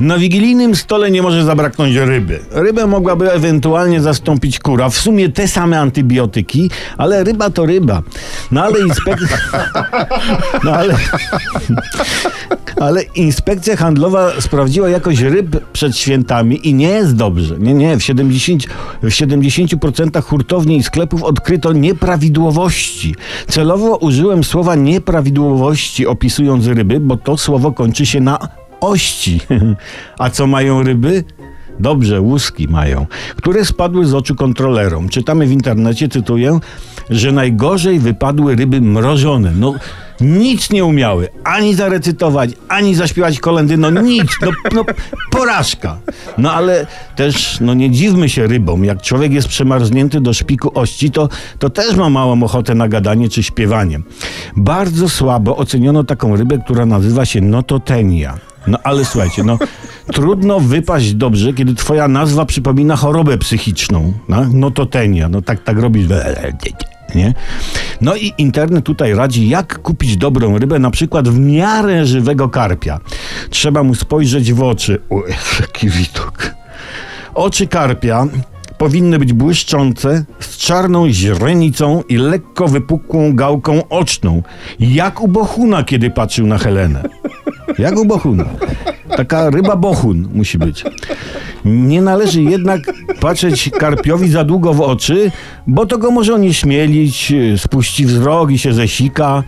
Na wigilijnym stole nie może zabraknąć ryby. Rybę mogłaby ewentualnie zastąpić kura. W sumie te same antybiotyki, ale ryba to ryba. No ale inspekcja... No ale... Ale inspekcja handlowa sprawdziła jakość ryb przed świętami i nie jest dobrze. Nie, nie. W 70%, w 70% hurtowni i sklepów odkryto nieprawidłowości. Celowo użyłem słowa nieprawidłowości opisując ryby, bo to słowo kończy się na ości. A co mają ryby? Dobrze, łuski mają, które spadły z oczu kontrolerom. Czytamy w internecie, cytuję, że najgorzej wypadły ryby mrożone. No, nic nie umiały. Ani zarecytować, ani zaśpiewać kolendy. No nic. No, no porażka. No ale też, no nie dziwmy się rybom. Jak człowiek jest przemarznięty do szpiku ości, to, to też ma małą ochotę na gadanie czy śpiewanie. Bardzo słabo oceniono taką rybę, która nazywa się nototenia. No ale słuchajcie, no trudno wypaść dobrze, kiedy twoja nazwa przypomina chorobę psychiczną. No, nototenia. No tak, tak robisz. Nie? No i internet tutaj radzi, jak kupić dobrą rybę, na przykład w miarę żywego karpia. Trzeba mu spojrzeć w oczy. O, jaki widok. Oczy karpia powinny być błyszczące, z czarną źrenicą i lekko wypukłą gałką oczną. Jak u Bohuna, kiedy patrzył na Helenę. Jak u Bohuna. Taka ryba bohun musi być. Nie należy jednak patrzeć karpiowi za długo w oczy, bo to go może onieśmielić, spuści wzrok i się zesika,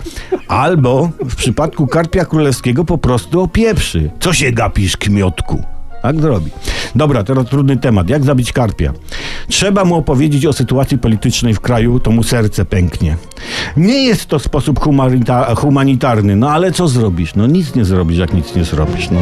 albo w przypadku karpia królewskiego po prostu opieprzy. Co się gapisz, kmiotku? Tak zrobi. Dobra, teraz trudny temat. Jak zabić karpia? Trzeba mu opowiedzieć o sytuacji politycznej w kraju, to mu serce pęknie. Nie jest to sposób humanita humanitarny, no ale co zrobisz? No nic nie zrobisz, jak nic nie zrobisz. No.